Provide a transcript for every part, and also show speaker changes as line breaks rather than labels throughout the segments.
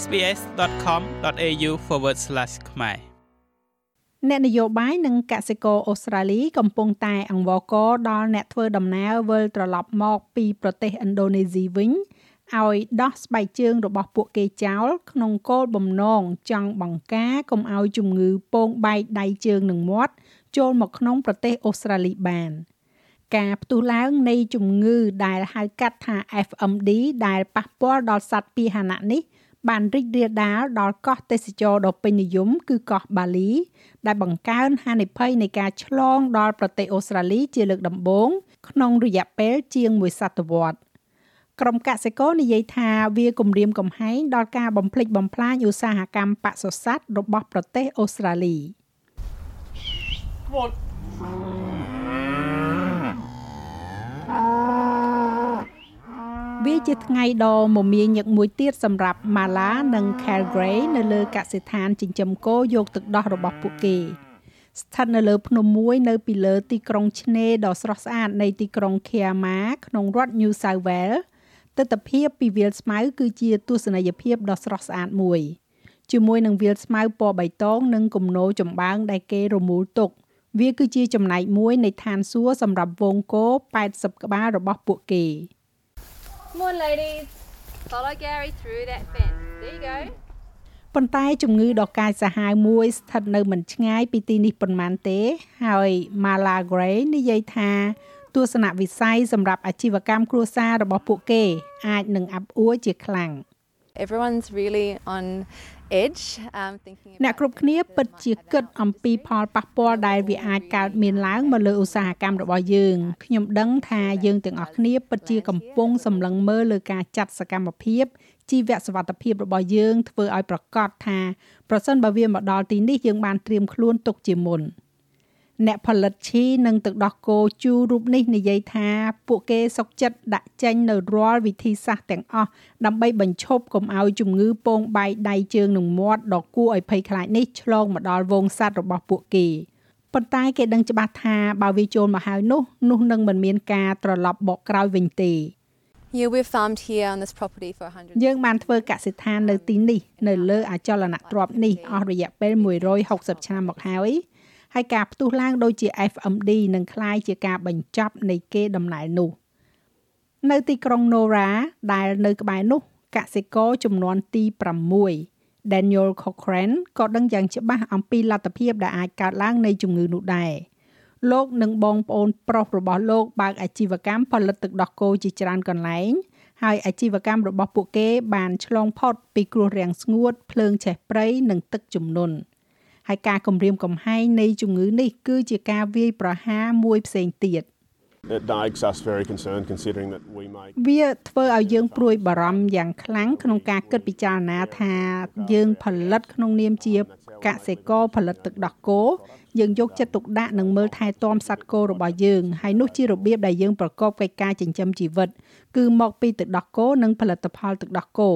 sbs.com.au/ ខ្មែរ
អ្នកនយោបាយនិងកសិករអូស្ត្រាលីកំពុងតែអង្វរករដល់អ្នកធ្វើដំណើរវិលត្រឡប់មកពីប្រទេសឥណ្ឌូនេស៊ីវិញឲ្យដោះស្បែកជើងរបស់ពួកគេចោលក្នុងគោលបំណងចង់បង្ការកុំឲ្យជំងឺពងបែកដៃជើងនិងមាត់ចូលមកក្នុងប្រទេសអូស្ត្រាលីបាន ការផ្ទុះឡើងនៃជំងឺដែលហៅកាត់ថា FMD ដែលប៉ះពាល់ដល់សត្វពាហនៈនេះ បានរីករាលដាលដល់កោះទេសចរដ៏ពេញនិយមគឺកោះបាលី ដែលបង្កើនហានិភ័យនៃការឆ្លងដល់ប្រទេសអូស្ត្រាលីជាលើកដំបូងក្នុងរយៈពេលជាងមួយសតវត្សរ៍ក្រុមកសិករនិយាយថាវាគំរាមកំហែងដល់ការបំផ្លិចបំផ្លាញឧស្សាហកម្មបសុស័តរបស់ប្រទេសអូស្ត្រាលីវា ជាថ្ងៃដ៏មមាញឹកមួយទៀតសម្រាប់ Mala និង Calgary នៅលើកសិដ្ឋានចិញ្ចឹមគោយកទឹកដោះរបស់ពួកគេស្ថិតនៅលើភ្នំមួយនៅពីលើទីក្រុងឆ្នេរដ៏ស្រស់ស្អាតនៃទីក្រុង Kiama ក្នុងរដ្ឋ New South Wales ទស្សនភាពពីវាលស្មៅគឺជាទស្សនីយភាពដ៏ស្រស់ស្អាតមួយជាមួយនឹងវាលស្មៅពណ៌បៃតងនិងគំនរចម្បាំងដែលគេរមូលទុក វាគឺជាចំណែកមួយនៃឋានសួគ៌សម្រាប់វងគោ80ក្បាលរបស់ពួកគេ
Come on ladies follow Gary through that fence there you go
ប៉ុន្តែជំងឺដ៏កាចសាហាវមួយស្ថិតនៅមិនឆ្ងាយពីទីនេះប៉ុន្មានទេ ហើយ Mala Gray និយាយថាទស្សនវិស័យសម្រាប់អាជីវកម្មគ្រួសាររបស់ពួកគេ អាចនឹងអាប់អួរជាខ្លាំង
Everyone's really on edge um thinking
អ្នកគ្រប់គ្នាពិតជាគិតអំពីផលប៉ះពាល់ដែលវាអាចកើតមានឡើងមកលើឧស្សាហកម្មរបស់យើងខ្ញុំដឹងថាយើងទាំងអស់គ្នាពិតជាកំពុងសម្លឹងមើលលើការចាត់សកម្មភាពជីវសុវត្ថិភាពរបស់យើងធ្វើឲ្យប្រកាសថាប្រសិនបើវាមកដល់ទីនេះយើងបានត្រៀមខ្លួនទុកជាមុន។ អ្នកផលិតឈីនិងទឹកដោះគោជូររូបនេះនិយាយថាពួកគេសុកចិត្តដាក់ចេញនៅរាល់វិធីសាស្ត្រទាំងអស់ដើម្បីបញ្ឈប់កុំឲ្យជំងឺពងបែកដៃជើងនិងមាត់ដ៏គួរឲ្យភ័យខ្លាចនេះឆ្លងមកដល់វងសត្វរបស់ពួកគេប៉ុន្តែគេដឹងច្បាស់ថាបើវាចូលមកហើយនោះនោះនឹងមិនមានការត្រឡប់បកក្រោយវិញទេ
Yeah, we've farmed here on this property for 100.
យើងបានធ្វើកសិដ្ឋាននៅទីនេះ នៅលើអចលនទ្រព្យនេះអស់រយៈពេល160ឆ្នាំមកហើយ ហើយការផ្ទុះឡើងដូចជា FMD នឹងคล้ายជាការបញ្ចប់នៃគេដំណើរនោះ នៅទីក្រុង Nora ដែលនៅក្បែរនោះកសិករចំនួនទី6 Daniel Cochrane ក៏ដឹងយ៉ាងច្បាស់អំពីលទ្ធភាពដែលអាចកើតឡើងនៃជំងឺនោះដែរលោកនិងបងប្អូនប្រុសរបស់លោកបើកអាជីវកម្មផលិតទឹកដោះគោជាច្រើនកន្លែង ហើយអាជីវកម្មរបស់ពួកគេបានឆ្លងផុតពីគ្រោះរាំងស្ងួតភ្លើងឆេះព្រៃនិងទឹកជំនន់ ហើយការគំរាមកំហែងនៃជំងឺនេះគឺជាការវាយប្រហារមួយផ្សេងទៀត
It makes us very concerned considering that we make
វាធ្វើឲ្យយើងព្រួយបារម្ភយ៉ាងខ្លាំងក្នុងការគិតពិចារណាថាយើងផលិតក្នុងនាមជាកសិករផលិតទឹកដោះគោយើងយកចិត្តទុកដាក់និងមើលថែទាំសត្វគោរបស់យើងហើយនោះជារបៀបដែលយើងប្រកបកិច្ចការចិញ្ចឹមជីវិត គឺមកពីទឹកដោះគោនិងផលិតផលទឹកដោះគោ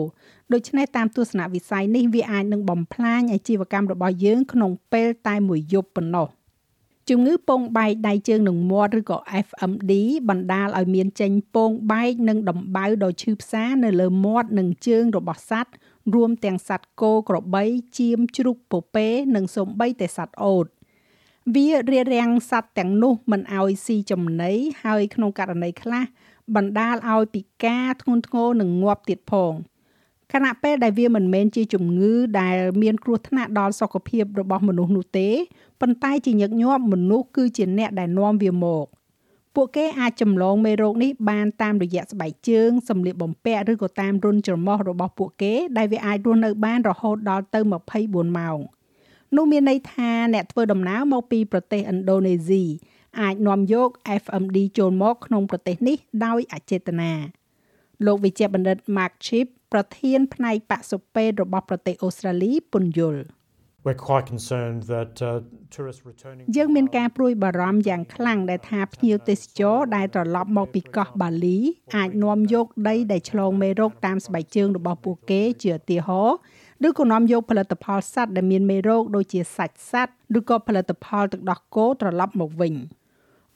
ដូច្នេះតាមទស្សនវិស័យនេះវាអាចនឹងបំផ្លាញអាជីវកម្មរបស់យើងក្នុងពេលតែមួយយប់ប៉ុណ្ណោះជំងឺពងបែកដៃជើងនិងមាត់ឬក៏ FMD បណ្ដាលឲ្យមានចេញពងបែកនិងដំបៅដ៏ឈឺផ្សានៅលើមាត់និងជើងរបស់សត្វរួមទាំងសត្វគោក្របីជៀមជ្រូកពពែនិងសូម្បីតែសត្វអូតវារារាំងសត្វទាំងនោះមិនឲ្យស៊ីចំណីហើយក្នុងករណីខ្លះ បណ្ដាលឲ្យពិការធ្ងន់ធ្ងរនិងងាប់ទៀតផងខណៈពេលដែលវាមិនមែនជាជំងឺដែលមានគ្រោះថ្នាក់ដល់សុខភាពរបស់មនុស្សនោះទេប៉ុន្តែជាញឹកញាប់មនុស្សគឺជាអ្នកដែលនាំវាមកពួកគេអាចចម្លងមេរោគនេះបានតាមរយៈស្បែកជើងសម្លៀកបំពាក់ឬក៏តាមរុនច្រមុះរបស់ពួកគេដែលវាអាចរស់នៅបានរហូតដល់ទៅ24ម៉ោងនោះមានន័យថាអ្នកធ្វើដំណើរមកពីប្រទេសឥណ្ឌូនេស៊ី អាចនាំយក FMD ចូលមកក្នុងប្រទេសនេះដោយអចេតនាលោកវិជ្ជបណ្ឌិត Mark Chip ប្រធានផ្នែកបសុពេទ្យរបស់ប្រទេសអូស្ត្រាលីពន្យល់
We're quite concerned that uh, tourists returning
យើងមានការព្រួយបារម្ភយ៉ាងខ្លាំងដែលថាភ្ញៀវទេសចរដែលត្រឡប់មកពីកោះបាលីអាចនាំយកដីដែលឆ្លងមេរោគតាមស្បែកជើងរបស់ពួកគេជាឧទាហរណ៍ឬក៏នាំយកផលិតផលសត្វដែលមានមេរោគដូចជាសាច់សត្វឬក៏ផលិតផលទឹកដោះគោត្រឡប់មកវិញ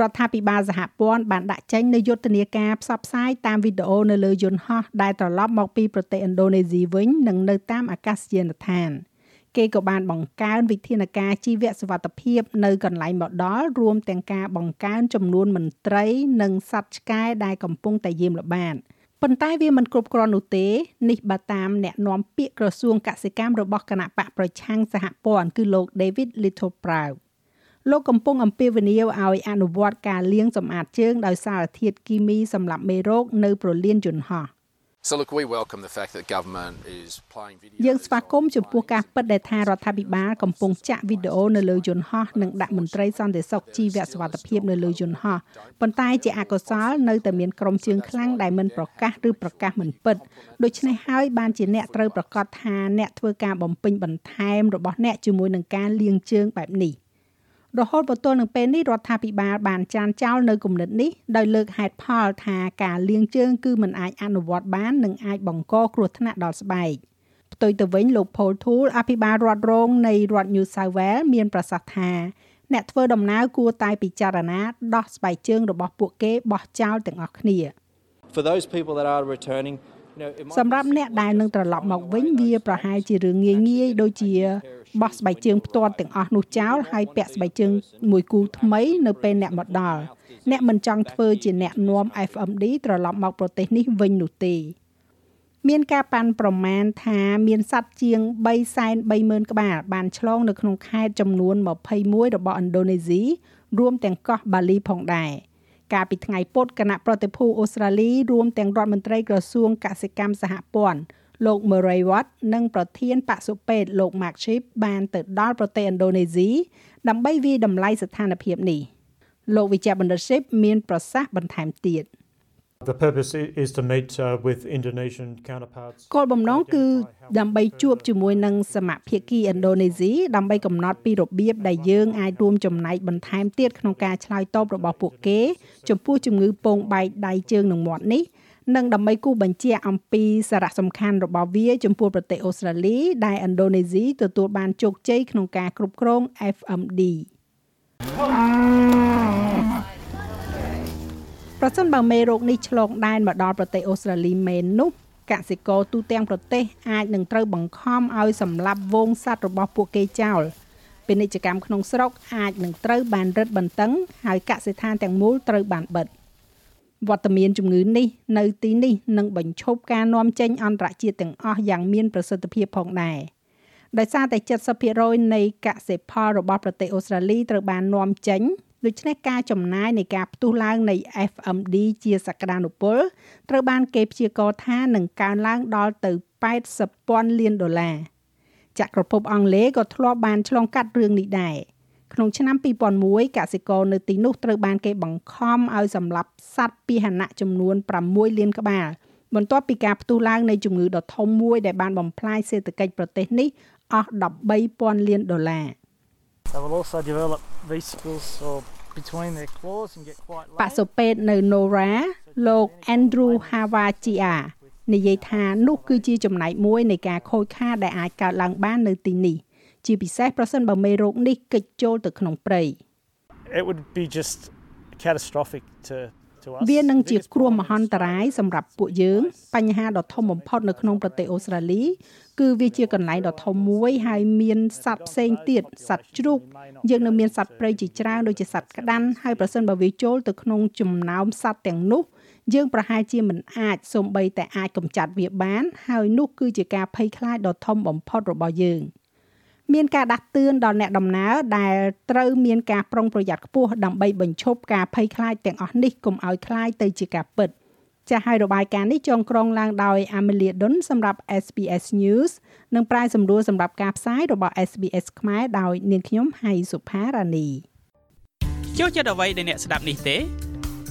រដ្ឋាភិបាលសហព័ន្ធបានដាក់ចេញនូវយុទ្ធនាការផ្សព្វផ្សាយតាមវីដេអូនៅលើយន្តហោះដែលត្រឡប់មកពីប្រទេសឥណ្ឌូនេស៊ីវិញនិងនៅតាមអាកាសយានដ្ឋាន។គេក៏បានបង្កើនវិធានការជីវសុវត្ថិភាពនៅកន្លែងមកដល់រួមទាំងការបង្កើនចំនួនមន្ត្រី និងសត្វឆ្កែដែលកំពុងតែយាមល្បាតប៉ុន្តែវាមិនគ្រប់គ្រាន់នោះទេនេះបើតាមអ្នកនាំពាក្យក្រសួងកសិកម្មរបស់គណៈបកប្រឆាំងសហព័ន្ធគឺលោក David Little Proud លោកកំពុងអំពាវនាវឲ្យអនុវត្តការលាងសម្អាតជើងដោយសារធាតុគីមីសម្រាប់មេរោគនៅប្រលានយន្តហោះ
So look, we welcome the fact that government is playing video.
យើងស្វាគមន៍ចំពោះការពិតដែលថារដ្ឋាភិបាលកំពុងចាក់វីដេអូនៅលើយន្តហោះនិងដាក់មន្ត្រីសន្តិសុខជីវសុវត្ថិភាពនៅលើយន្តហោះប៉ុន្តែជាអកុសលនៅតែមានក្រុមជើងខ្លាំងដែលមិនប្រកាសឬប្រកាសមិនពិតដូច្នេះហើយបានជាអ្នកត្រូវប្រកាសថាអ្នកធ្វើការបំពេញបន្ថែមរបស់អ្នកជាមួយនឹងការលាងជើងបែបនេះ។ រហូតមកទល់នឹងពេលនេះរដ្ឋាភិបាលបានចានចោលនៅគំនិតនេះដោយលើកហេតុផលថាការលាងជើងគឺមិនអាចអនុវត្តបាននិងអាចបង្កគ្រោះថ្នាក់ដល់ស្បែកផ្ទុយទៅវិញលោក Paul Tool អភិបាលរដ្ឋរងនៃរដ្ឋ New South Wales មានប្រសាសន៍ថាអ្នកធ្វើដំណើរគួរតែពិចារណាដោះស្បែកជើងរបស់ពួកគេបោះចោលទាំងអស់គ្នា
For those people that are returning
សម្រាប់អ្នកដែលនឹងត្រឡប់មកវិញវាប្រហែលជារឿងងាយងាយដូចជា បោះស្បែកជើងផ្ទាត់ទាំងអស់នោះចោលហើយពាក់ស្បែកជើងមួយគូថ្មីនៅពេលអ្នកមកដល់អ្នកមិនចង់ធ្វើជាអ្នកនាំ FMD ត្រឡប់មកប្រទេសនេះវិញនោះទេមានការប៉ាន់ប្រមាណថាមានសត្វជាង330,000ក្បាលបានឆ្លងនៅក្នុងខេត្តចំនួន21របស់ឥណ្ឌូនេស៊ីរួមទាំងកោះបាលីផងដែរកាលពីថ្ងៃពុធគណៈប្រតិភូអូស្ត្រាលីរួមទាំងរដ្ឋមន្ត្រីក្រសួងកសិកម្មសហព័ន្ធ លោក Murray Watt និងប្រធានបសុពេទ្យលោក Mark Chip បានទៅដល់ប្រទេសឥណ្ឌូនេស៊ីដើម្បីវិតម្លៃស្ថានភាពនេះលោកវិជ្ជបណ្ឌិត Chip មានប្រសាសន៍បន្ថែមទៀត
The purpose is to meet uh, with Indonesian counterparts.
គោលបំណងគឺដើម្បីជួបជាមួយនឹងសមាភាគីឥណ្ឌូនេស៊ីដើម្បីកំណត់ពីរបៀបដែលយើងអាចរួមចំណែកបន្ថែមទៀតក្នុងការឆ្លើយតបរបស់ពួកគេ ចំពោះជំងឺពងបែកដៃជើងនិងមាត់នេះ និងដើម្បីគូបញ្ជាក់អំពីសារៈសំខាន់របស់វាចំពោះប្រទេសអូស្ត្រាលី ដែលឥណ្ឌូនេស៊ីទទួលបានជោគជ័យក្នុងការគ្រប់គ្រង FMD ប្រសិនបើមេរោគនេះឆ្លងដែនមកដល់ប្រទេសអូស្ត្រាលីមែននោះកសិករទូទាំងប្រទេសអាចនឹងត្រូវបង្ខំឲ្យសម្លាប់វងសត្វរបស់ពួកគេចោលពាណិជ្ជកម្មក្នុងស្រុកអាចនឹងត្រូវបានរឹតបន្តឹងហើយកសិដ្ឋានទាំងមូលត្រូវបានបិទ។ វត្តមានជំងឺនេះនៅទីនេះនឹងបញ្ឈប់ការនាំចេញអន្តរជាតិទាំងអស់យ៉ាងមានប្រសិទ្ធភាពផងដែរដោយសារតែ70%នៃកសិផលរបស់ប្រទេសអូស្ត្រាលីត្រូវបាននាំចេញដូច្នេះការចំណាយនៃការផ្ទុះឡើងនៃ FMD ជាសក្តានុពលត្រូវបានគេព្យាករណ៍ថានឹងកើនឡើងដល់ទៅ80ពាន់លានដុល្លារចក្រភពអង់គ្លេសក៏ធ្លាប់បានឆ្លងកាត់រឿងនេះដែរ ក្នុងឆ្នាំ2001កសិករនៅទីនោះត្រូវបានគេបង្ខំឲ្យសម្លាប់សត្វពាហនៈចំនួន6លានក្បាលបន្ទាប់ពីការផ្ទុះឡើងនៃជំងឺដ៏ធំមួយដែលបានបំផ្លាញសេដ្ឋកិច្ចប្រទេសនេះអស់13,000លានដុល្លារ
They will also develop vesicles or between their claws and get quite
បសុពេទ្យនៅ Nora លោក Andrew Havachia និយាយថានោះគឺជាចំណែកមួយនៃការខូចខាតដែលអាចកើតឡើងបាននៅទីនេះ។ ជាពិសេសប្រសិនបើមេរោគនេះកិច្ចចូលទៅក្នុងព្រៃ
It would be just catastrophic to
វានឹងជាគ្រោះមហន្តរាយសម្រាប់ពួកយើង បញ្ហាដ៏ធំបំផុតនៅក្នុងប្រទេសអូស្ត្រាលី គឺវាជាកន្លែងដ៏ធំមួយហើយមានសត្វផ្សេងទៀតសត្វជ្រូកយើងនៅមានសត្វព្រៃជាច្រើនដូចជាសត្វក្តាន់ហើយប្រសិនបើវាចូលទៅក្នុងចំណោមសត្វទាំងនោះយើងប្រហែលជាមិនអាចសំបីតែអាចកម្ចាត់វាបាន ហើយនោះគឺជាការភ័យខ្លាចដ៏ធំបំផុតរបស់យើង។ មានការដាស់តឿនដល់អ្នកដំណើរដែលត្រូវមានការប្រុងប្រយ័ត្នខ្ពស់ដើម្បីបញ្ឈប់ការភ័យខ្លាចទាំងអស់នេះកុំឲ្យខ្លាចទៅជាការពិតចាស់ហើយរបាយការណ៍នេះចងក្រងឡើងដោយ Amelia Dunn សម្រាប់ SBS News និងប្រាយសម្រួលសម្រាប់ការផ្សាយរបស់ SBS ខ្មែរដោយនាងខ្ញុំហៃសុផារ៉ានី
ចូលចិត្តអ្វីដែលអ្នកស្ដាប់នេះទេ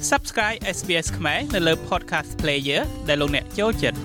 Subscribe SBS ខ្មែរនៅលើ Podcast Player ដែលលោកអ្នកចូលចិត្ត